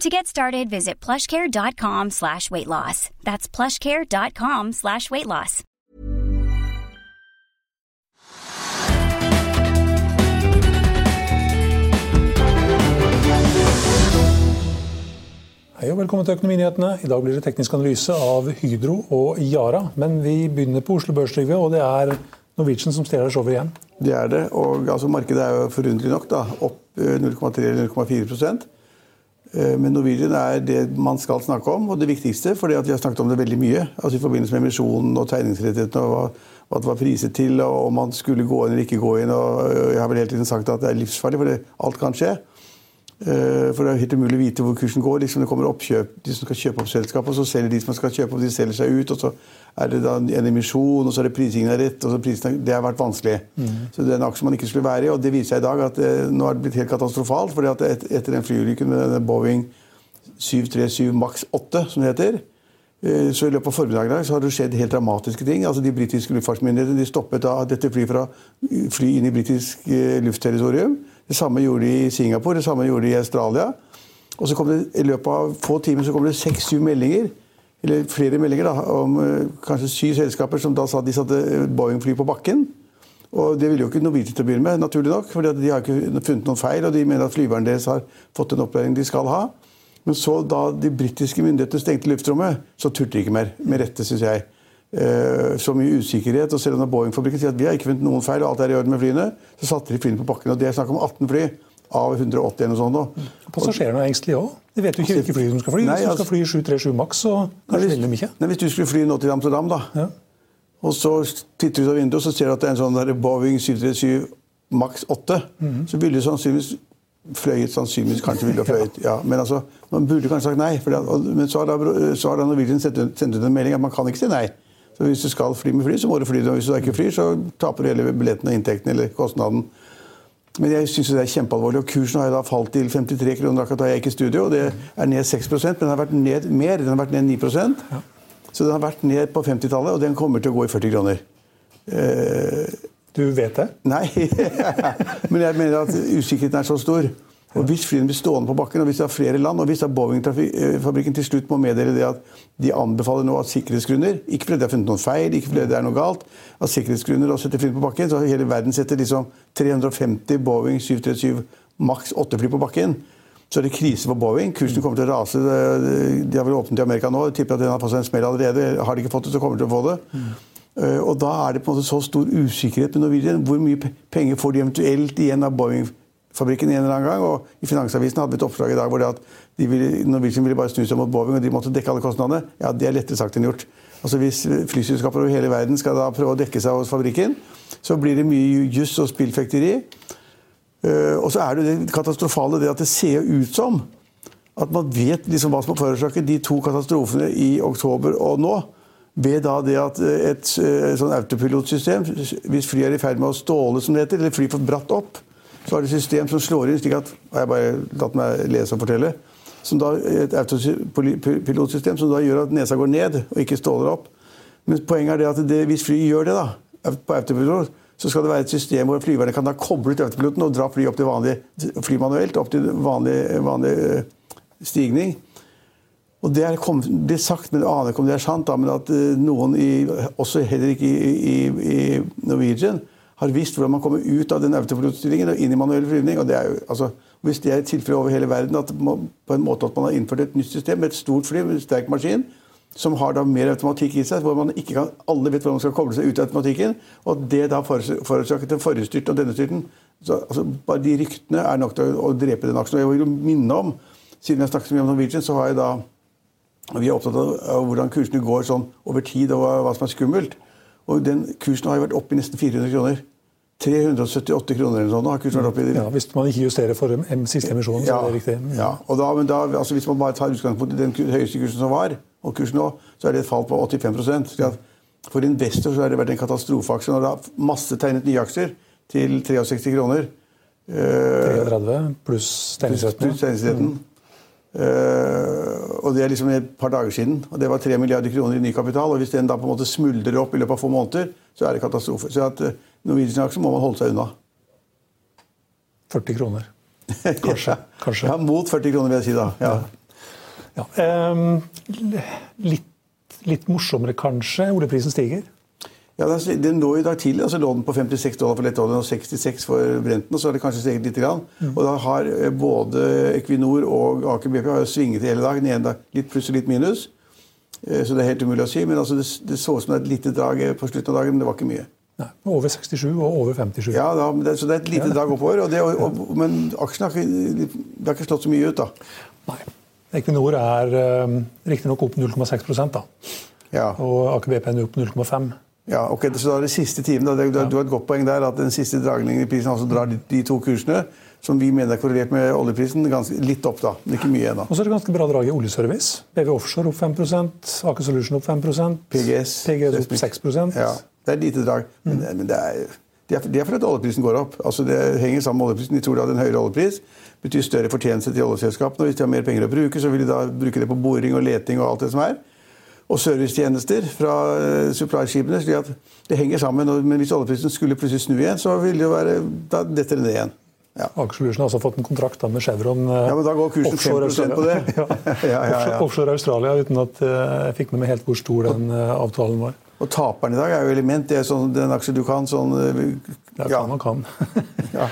To get started, visit plushcare.com slash weight loss. That's plushcare.com slash weight loss. Hei og velkommen til Økonominyhetene. I dag blir det teknisk analyse av Hydro og Yara. Men vi begynner på Oslo Børstrygve, og det er Norwegian som stjeler showet igjen. Det er det. og altså, Markedet er jo forunderlig nok da, opp 0,3-0,4 Men Norwegian er det man skal snakke om, og det viktigste. fordi vi har snakket om det veldig mye. altså I forbindelse med emisjonen og tegningsrettighetene og hva det var priset til, og om man skulle gå inn eller ikke gå inn. og Jeg har vel hele tiden sagt at det er livsfarlig, for alt kan skje. Eh, for det er helt umulig å vite hvor kursen går. Liksom det kommer oppkjøp, De som skal kjøpe opp selskapet, og så selger de som skal kjøpe opp, de selger seg ut. og Så er det da en emisjon, og så er det prisingen er rett. og så prisingen, Det har vært vanskelig. Mm. Så Det er en aksje man ikke skulle være i. og Det viser seg i dag at det, eh, nå er det blitt helt katastrofalt. fordi at et, Etter den flyulykken med denne Boeing 737 Max 8, som det heter, eh, så I løpet av formiddagen så har det skjedd helt dramatiske ting. Altså De britiske luftfartsmyndighetene de stoppet da dette flyet fra fly inn i britisk luftterritorium. Det samme gjorde de i Singapore, det samme gjorde de i Australia. Og så kom det, I løpet av få timer så kom det seks-syv meldinger eller flere meldinger da, om uh, kanskje syv selskaper som da sa de satte Boeing-fly på bakken. Og Det ville jo ikke Norwegian til å begynne med, naturlig nok, for de har ikke funnet noen feil. Og de mener at flyverne deres har fått den opplæringen de skal ha. Men så da de britiske myndighetene stengte luftrommet, så turte de ikke mer. Med rette, syns jeg. Eh, så mye usikkerhet. og Selv om Boeing-fabrikken sier at vi har ikke funnet noen feil, og alt er i orden med flyene, så satte de flyene på bakken. og Det er snakk om 18 fly av 180 eller noe sånt. Mm. Passasjerene er engstelige òg. De vet jo ikke hvilke fly som skal fly. Nei, du skal fly 737 Max, så kanskje velger de ikke. Nei, hvis du skulle fly nå til Amsterdam, da, ja. og så titter du ut av vinduet så ser du at det er en sånn der Boeing 737 Max 8, mm -hmm. så ville du sannsynligvis fløyet sannsynligvis kanskje ville fløyet. Ja, men altså, man burde kanskje sagt nei. Det, men så har da, så har da Norwegian sendt ut en melding at man kan ikke si nei. Så hvis du skal fly med fly, så må du fly. Og hvis du ikke flyr, så taper du hele billetten og inntekten eller kostnaden. Men jeg syns det er kjempealvorlig. og Kursen har da falt til 53 kroner akkurat da jeg gikk i studio. og Det er ned 6% men den har vært ned mer. Den har vært ned 9 ja. Så den har vært ned på 50-tallet, og den kommer til å gå i 40 kroner. Eh, du vet det? Nei, men jeg mener at usikkerheten er så stor. Og Hvis flyene blir stående på bakken, og hvis det er flere land, og hvis Boeing-fabrikken til slutt må meddele det at de anbefaler nå av sikkerhetsgrunner, ikke fordi de har funnet noen feil, ikke fordi det er noe galt, Av sikkerhetsgrunner å sette flyene på bakken, så hele verden setter liksom 350 Boeing 737 maks 8-fly på bakken. Så er det krise for Boeing. Kursen kommer til å rase. De har vel åpnet i Amerika nå. Jeg tipper at den har fått seg en smell allerede. Har de ikke fått det, så kommer de til å få det. Mm. Og da er det på en måte så stor usikkerhet med Norwegian. Hvor mye penger får de eventuelt igjen av Boeing? Fabrikken en eller annen gang. og I Finansavisen hadde vi et oppslag i dag hvor det at de ville, Norwegian ville bare snu seg mot Boeing, og de måtte dekke alle kostnadene. Ja, Det er lettere sagt enn gjort. Altså Hvis flyselskaper over hele verden skal da prøve å dekke seg hos fabrikken, så blir det mye juss og spillfekteri. Uh, og så er det det katastrofale det at det ser ut som at man vet liksom hva som har forårsaket de to katastrofene i oktober og nå. Ved da det at et, et eh, sånn autopilotsystem, hvis flyet er i ferd med å ståle, som det heter, eller fly for bratt opp, så er det et system som slår inn slik at har jeg bare latt meg lese og fortelle, som da, et autopilotsystem som da gjør at nesa går ned og ikke ståler opp. Men poenget er det at det, hvis flyet gjør det, da, på autopilot, så skal det være et system hvor flyverne kan da koble ut autopiloten og dra flyet opp til vanlig fly manuelt, opp til vanlig, vanlig eh, stigning. Og Det er blitt sagt, men jeg aner ikke om det er sant, da, men at eh, noen, i, også heller ikke i, i, i Norwegian, har visst hvordan man kommer ut av den autopilotstyringen og inn i manuell flyvning. og det er jo, altså, Hvis det er et tilfelle over hele verden, at man, på en måte at man har innført et nytt system med et stort fly med en sterk maskin, som har da mer automatikk i seg, hvor man ikke kan, alle vet hvordan man skal koble seg ut av automatikken. Og det da forårsaket den forrige styrten og denne styrten. Så, altså, bare de ryktene er nok til å, å drepe den aksjen. Og jeg vil minne om, siden jeg snakket så mye om Norwegian, så har jeg da vi er opptatt av, hvordan kursene går sånn over tid, og hva som er skummelt. Og den kursen har jo vært oppe i nesten 400 kroner. 378 kroner eller sånn. har kursen vært oppe i. Ja, Hvis man ikke justerer for den siste emisjon, så Ja, er det riktig. ja. Og da, men da, altså hvis man bare tar utgangspunkt i den høyeste kursen som var, og kursen nå, så er det et fall på 85 Så at For investor så har det vært en katastrofeaksje. Når det har masse tegnet nye aksjer til 63 kroner. Eh, 33 pluss tegningsretten. Plus, tegningsretten. Eh, og det er liksom et par dager siden. Og det var 3 milliarder kroner i ny kapital. Og hvis den da på en måte smuldrer opp i løpet av få måneder, så er det katastrofe. Så at uh, Norwegian-aksjer må man holde seg unna. 40 kroner. Kanskje. kanskje. Ja, mot 40 kroner, vil jeg si da. Ja. Ja. Um, litt, litt morsommere kanskje. Oljeprisen stiger. Ja, den- lå i dag tidlig, altså lå den på 56 dollar for lettoljen og 66 for Brenten. og Så har det kanskje steget litt. Grann. Og da har eh, både Equinor og Aker BP har jo svinget i hele dag. Den ene dag litt pluss og litt minus. Eh, Så det er helt umulig å si. Men altså det, det så ut som det er et lite drag eh, på slutten av dagen, men det var ikke mye. Nei, over 67 og over 57. Ja, da, det, Så det er et lite drag oppover. Og det, og, og, men aksjen har ikke, det har ikke slått så mye ut, da. Nei. Equinor er um, riktignok opp 0,6% da. Ja. Og Aker BP er opp 0,5 Ja, ok, Så da er det siste timen, da, du, har et godt poeng der, at den siste dragningen i prisen altså drar de, de to kursene, som vi mener er korrelert med oljeprisen, ganske, litt opp, da. Men ikke mye ennå. Og så er det ganske bra drag i oljeservice. BV Offshore opp 5% Aker Solution opp 5 PGS. PGS opp 6 Ja, det er lite drag. Men, men det, er, det, er, det er fordi oljeprisen går opp. Altså Det henger sammen med oljeprisen. De tror at en høyere oljepris betyr større fortjeneste til oljeselskapene. og Hvis de har mer penger å bruke, så vil de da bruke det på boring og leting og alt det som er. Og servicetjenester fra uh, supply-skipene. slik at det henger sammen. Men hvis oljeprisen skulle plutselig snu igjen, så ville det være Da detter det ned igjen. Ja. Aker Solution har også fått en kontrakt med Chevron. eh, Ja, men da går kursen 5% på det. ja. Ja, ja, ja. Offshore, Australia, uten at eh, jeg fikk med meg helt hvor stor den eh, avtalen var. Og taperen i dag er jo Element. Det er sånn, den aksjen du kan. sånn... uh, ja. kan man kan. Ja.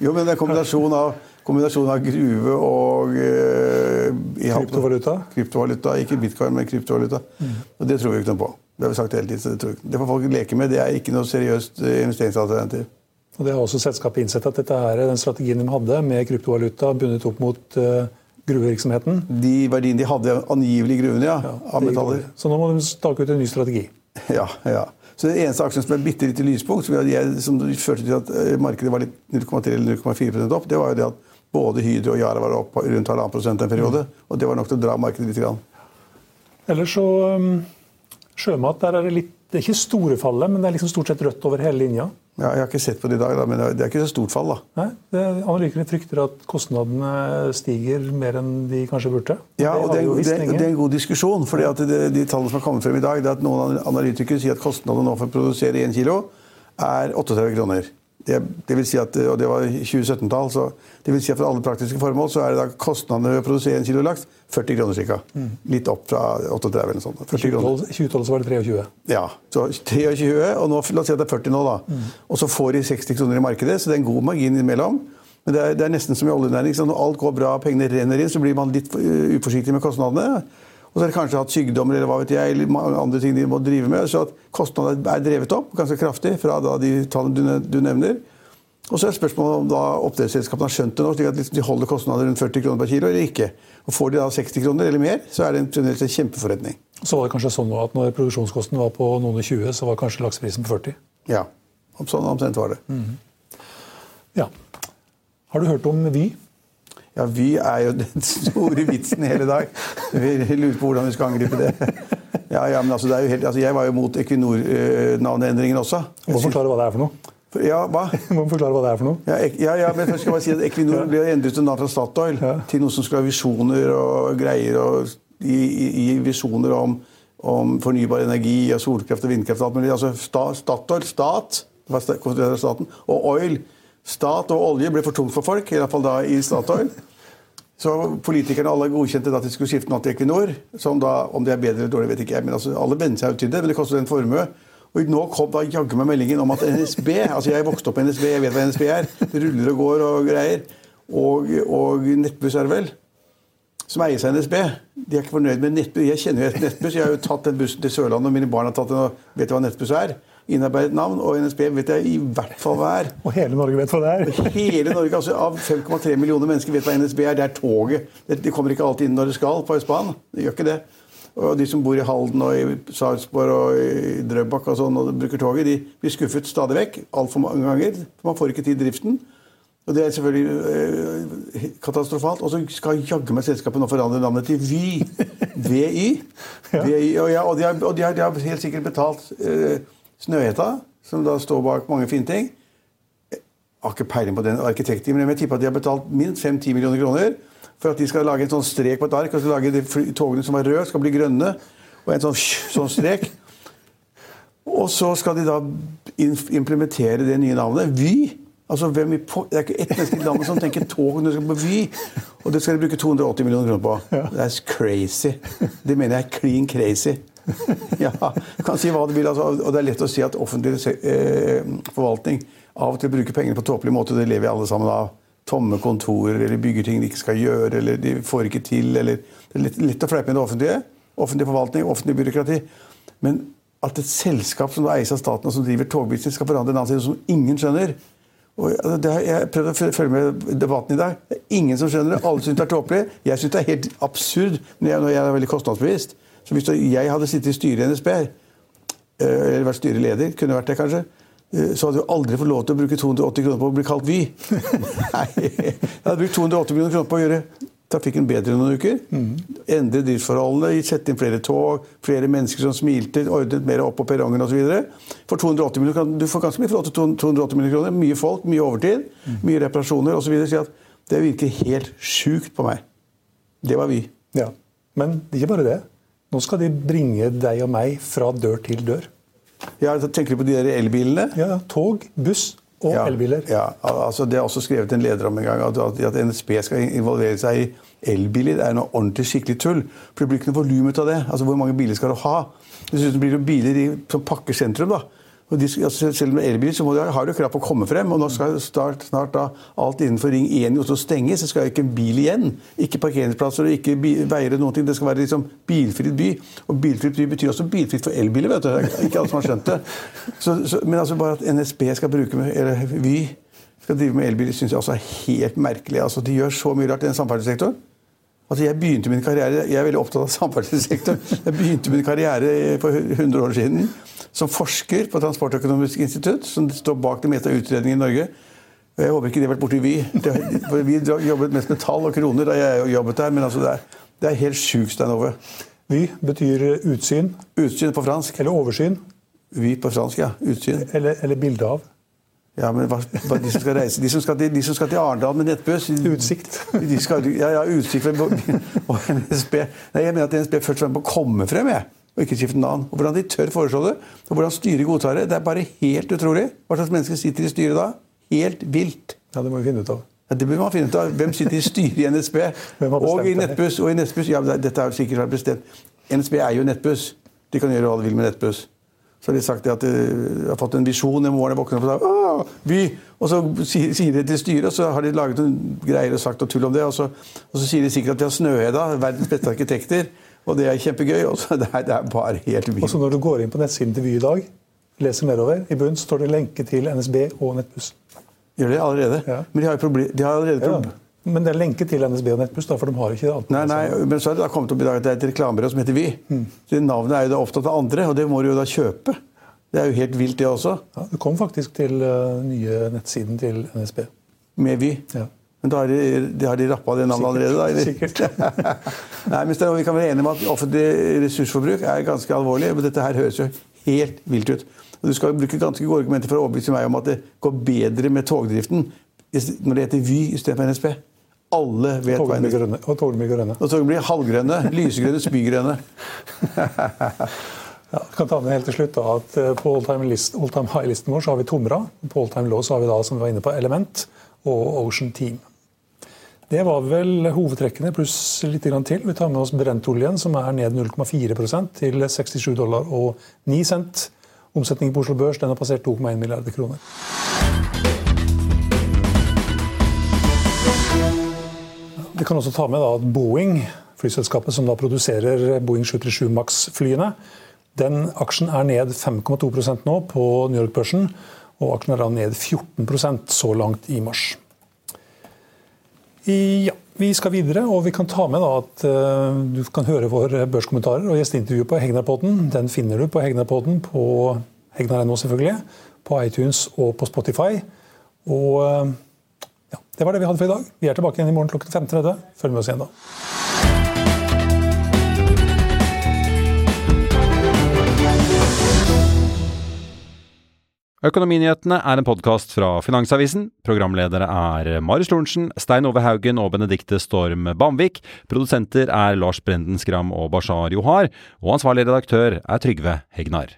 Jo, men det er kombinasjon av, kombinasjon av gruve og eh, havn- Kryptovaluta? Kryptovaluta, Ikke bitcoin, men kryptovaluta. Og det tror vi ikke noe på. Det har vi sagt hele tiden. så Det, tror vi ikke. det får folk leke med. Det er ikke noe seriøst eh, investeringsalternativ. Og det har også selskapet innsett at dette her, den strategien de hadde med kryptovaluta bundet opp mot eh, gruvevirksomheten De verdiene de hadde angivelig i gruvene, ja, av metaller. Så nå må de stake ut en ny strategi. Ja, ja. Så den eneste aksjen som er bitte litt i lyspunkt, som, jeg, som førte til at eh, markedet var litt 0,3 eller 0,4% opp, det var jo det at både Hydro og Yara var opp rundt halvannen prosent en periode. Og det var nok til å dra markedet litt. Grann. Ellers så um, Sjømat, der er det litt Det er ikke store fallet, men det er liksom stort sett rødt over hele linja. Ja, jeg har ikke sett på det i dag, da, men det er ikke så stort fall. da. Nei, Analytikerne frykter at kostnadene stiger mer enn de kanskje burde. Ja, og det, er, det, er, det er en god diskusjon. fordi De tallene som har kommet frem i dag, det er at noen analytikere sier at kostnadene nå for å produsere 1 kilo er 38 kroner. Det, det vil si at, og det var 2017-tall, så det vil si at for alle praktiske formål så er det da kostnadene ved å produsere en kilo laks 40 kroner ca. Litt opp fra 38 eller noe sånt. 40 kroner. 2012 2012 så var det 23. Ja, så 23, og nå, la oss si at det er 40 nå, da. Og så får de 60 kroner i markedet, så det er en god margin imellom. Men det er, det er nesten som i oljenæring. Når alt går bra, pengene renner inn, så blir man litt uh, uforsiktig med kostnadene. Og så har de kanskje hatt sykdommer eller hva vet jeg, eller andre ting de må drive med. Så at kostnadene er drevet opp ganske kraftig fra de tallene du, nevner. Og så er spørsmålet om da oppdrettsselskapene har skjønt det nå, slik at liksom de holder kostnader rundt 40 kroner per kilo eller ikke. Og Får de da 60 kroner eller mer, så er det en, en kjempeforretning. Så var det kanskje sånn at når produksjonskosten var på noen og 20, så var kanskje lakseprisen på 40. Ja, sånn omtrent var det. Ja. Har du hørt om Vy? Ja, Vy er jo den store vitsen hele dag. Vi lurer på hvordan vi skal angripe det. Ja, ja, men altså, det er jo helt, altså, Jeg var jo mot Equinor-navneendringen også. Må forklare hva det er for noe. Ja, hva? Må forklare hva det er for noe. Ja, ja, ja, men først skal jeg bare si at Equinor ble endret til navn fra Statoil Ja. til noe som skulle ha visjoner og greier og gi, visjoner om, om fornybar energi og solkraft og vindkraft og alt mulig. Altså sta, Statoil, stat, det var staten, og oil, stat og olje ble for tungt for folk, i hvert fall da i Statoil. Så politikerne alle godkjente at de skulle skifte navn til Equinor. Som da, Om det er bedre eller dårlig, vet ikke jeg. men altså, Alle venner seg jo til det, men det koster en formue. Og nå kom da jaggu meg meldingen om at NSB altså Jeg vokste opp med NSB, jeg vet hva NSB er. Det ruller og går og greier. Og, og Nettbuss er det vel. som eies av NSB, de er ikke fornøyd med Nettbuss. Jeg kjenner jo et Nettbuss. Jeg har jo tatt den bussen til Sørlandet, og mine barn har tatt den og vet hva Nettbuss er. Innarbeidet navn. Og NSB vet jeg i hvert fall hva er. Og hele Norge vet hva det er. Hele Norge, altså Av 5,3 millioner mennesker vet hva NSB er. Det er toget. De kommer ikke alltid inn når det skal på Østbanen. De gjør ikke det. Og de som bor i Halden og i Sarpsborg og i Drøbak og sånn, og bruker toget, de blir skuffet stadig vekk. Altfor mange ganger. Man får ikke tid i driften. Og Det er selvfølgelig eh, katastrofalt. Og så skal jaggu meg selskapet nå forandre navnet til Vy. VY. VY. Og, ja, og, de har, og de, har, de har helt sikkert betalt eh, Snøhetta, som da står bak mange fine ting. Jeg har ikke peiling på den arkitekten, men jeg tipper at de har betalt minst 5-10 millioner kroner for at de skal lage en sånn strek på et ark. og så lage de Togene som er røde, skal bli grønne. Og en sånn, sånn strek. Og så skal de da implementere det nye navnet. Vy. Altså, hvem i, Det er ikke ett menneske i landet som tenker tog når du skal på Vy. Og det skal de bruke 280 millioner kroner på. Det er crazy. Det mener jeg er clean crazy. ja, du kan si hva du vil, altså, og det er lett å si at offentlig eh, forvaltning av og til bruker pengene på tåpelig måte. Det lever alle sammen av. Tomme kontorer, eller bygger ting de ikke skal gjøre, eller de får ikke til. eller Det er litt, litt å fleipe med det offentlige. Offentlig forvaltning, offentlig byråkrati. Men at et selskap som eies av staten og som driver togbusiness, skal forandre navn sitt som ingen skjønner, og det har, jeg prøvd å følge med debatten i dag. Det er ingen som skjønner det. Alle syns det er tåpelig. Jeg syns det er helt absurd men jeg, jeg, er veldig kostnadsbevisst. Så hvis jeg hadde sittet i styret i NSB, eh, eller vært styreleder, kunne vært det kanskje, eh, så hadde du aldri fått lov til å bruke 280 kroner på å bli kalt Vy. Nei, jeg hadde brukt 280 millioner kroner på å gjøre trafikken bedre noen uker. Mm. Endre driftsforholdene, sette inn flere tog, flere mennesker som smilte, ordnet mer opp på perrongen osv. For 280 millioner Du får ganske mye for 280 millioner kroner. Mye folk, mye overtid, mm. mye reparasjoner osv. Så, at det virker helt sjukt på meg. Det var vi. Ja. Men ikke bare det. Nå skal de bringe deg og meg fra dør til dør. Ja, Tenker du på de der elbilene? Ja, Tog, buss og ja, elbiler. Ja, altså Det er også skrevet en leder om en gang at, at NSB skal involvere seg i elbiler. Det er noe ordentlig skikkelig tull. For det blir ikke noe volum ut av det. Altså Hvor mange biler skal du ha? Dessuten blir det biler som pakker sentrum. da. De, altså, selv med elbil så de, har du krav på å komme frem. og Nå skal start, snart da alt innenfor Ring 1 i Oslo stenges. Det skal ikke en bil igjen. Ikke parkeringsplasser og ikke veier eller noen ting. Det skal være liksom bilfritt by. Og bilfritt by betyr også bilfritt for elbiler. vet du. Det er ikke alle som har skjønt det. Så, så, men altså bare at NSB skal bruke med, eller Vy skal drive med elbiler, syns jeg også er helt merkelig. Altså, De gjør så mye rart i den samferdselssektoren. Altså, jeg begynte min karriere, jeg er veldig opptatt av samferdselssektoren. Jeg begynte min karriere for 100 år siden som forsker på Transportøkonomisk institutt, som står bak det meste av utredningen i Norge. Jeg håper ikke de har vært borti Vy. For vi jobbet mest med tall og kroner da jeg jobbet der. Men altså det, er, det er helt sjukt, Stein Ove. Vy betyr utsyn. Utsyn på fransk. Eller oversyn. Vy på fransk, ja. Utsyn. Eller, eller bilde av. Ja, men hva, hva, de som reise De som til, de som skal til Arendal med nettbuss Utsikt. De skal, ja, ja, utsikt og NSB. Nei, jeg mener at NSB først og fremst må komme frem. jeg og ikke skifte navn. Og Hvordan de tør foreslå det, og hvordan styret godtar det, det er bare helt utrolig. Hva slags mennesker sitter i styret da? Helt vilt. Ja, Det må vi finne ut av. Ja, det bør man finne ut av. Hvem sitter i styret i NSB? og i Nettbuss. Og i Nettbuss, ja, Dette er jo sikkert bestemt. NSB er jo Nettbuss. De kan gjøre hva de vil med Nettbuss. Så har de sagt at de har fått en visjon i morgen. våkner opp og sier, Vy! Og så sier de til styret, og så har de laget noen greier og sagt og tull om det. Og så, og så sier de sikkert at de har Snøheda, verdens beste arkitekter. Og det er kjempegøy. Også. Det, er, det er bare helt vilt. Også når du går inn på nettsiden til Vy i dag, leser nedover, i bunnen står det lenke til NSB og Nettbuss. Gjør det allerede? Ja. Men de har, problem, de har allerede problem. Ja. Men det er lenke til NSB og Nettbuss, da, for de har ikke det. Nei, nei, men så er det da kommet opp i dag at det er et reklamebyrå som heter Vy. Mm. Så Navnet er jo da opptatt av andre, og det må du jo da kjøpe. Det er jo helt vilt, det også. Ja, Du kom faktisk til uh, nye nettsiden til NSB. Med Vy? Ja. Men da har de, de, har de rappa det navnet allerede? da? Eller? Sikkert. Nei, men Vi kan være enige om at offentlig ressursforbruk er ganske alvorlig. Men dette her høres jo helt vilt ut. Og Du skal bruke ganske gode argumenter for å overbevise meg om at det går bedre med togdriften når det heter Vy istedenfor NSB. Alle vet hva en grønne. Og togene blir grønne. Og togene blir halvgrønne. Lysegrønne, spygrønne. Ja, jeg kan ta med helt til slutt da, at eh, På all time, list, all time high-listen vår så har vi Tomra. På all time low så har vi da, som vi var inne på, Element og Ocean Team. Det var vel hovedtrekkene, pluss litt til. Vi tar med oss brentoljen, som er ned 0,4% til 67 dollar og 9 cent. Omsetningen på Oslo Børs den har passert 2,1 milliarder kroner. Vi kan også ta med at Boeing flyselskapet som da produserer Boeing 737 Max-flyene. Den aksjen er ned 5,2% nå på New York-børsen, og aksjen er da ned 14% så langt i mars. Ja, Vi skal videre, og vi kan ta med at uh, du kan høre våre børskommentarer og gjesteintervju på Hegnar-podden. Den finner du på Hegnar-podden på Hegnar.no, selvfølgelig, på iTunes og på Spotify. Og uh, ja, Det var det vi hadde for i dag. Vi er tilbake igjen i morgen klokken 15.30. Følg med oss igjen da. Økonominyhetene er en podkast fra Finansavisen. Programledere er Marius Lorentzen, Stein Ove Haugen og Benedikte Storm Bamvik. Produsenter er Lars Brenden Skram og Bashar Johar. Og ansvarlig redaktør er Trygve Hegnar.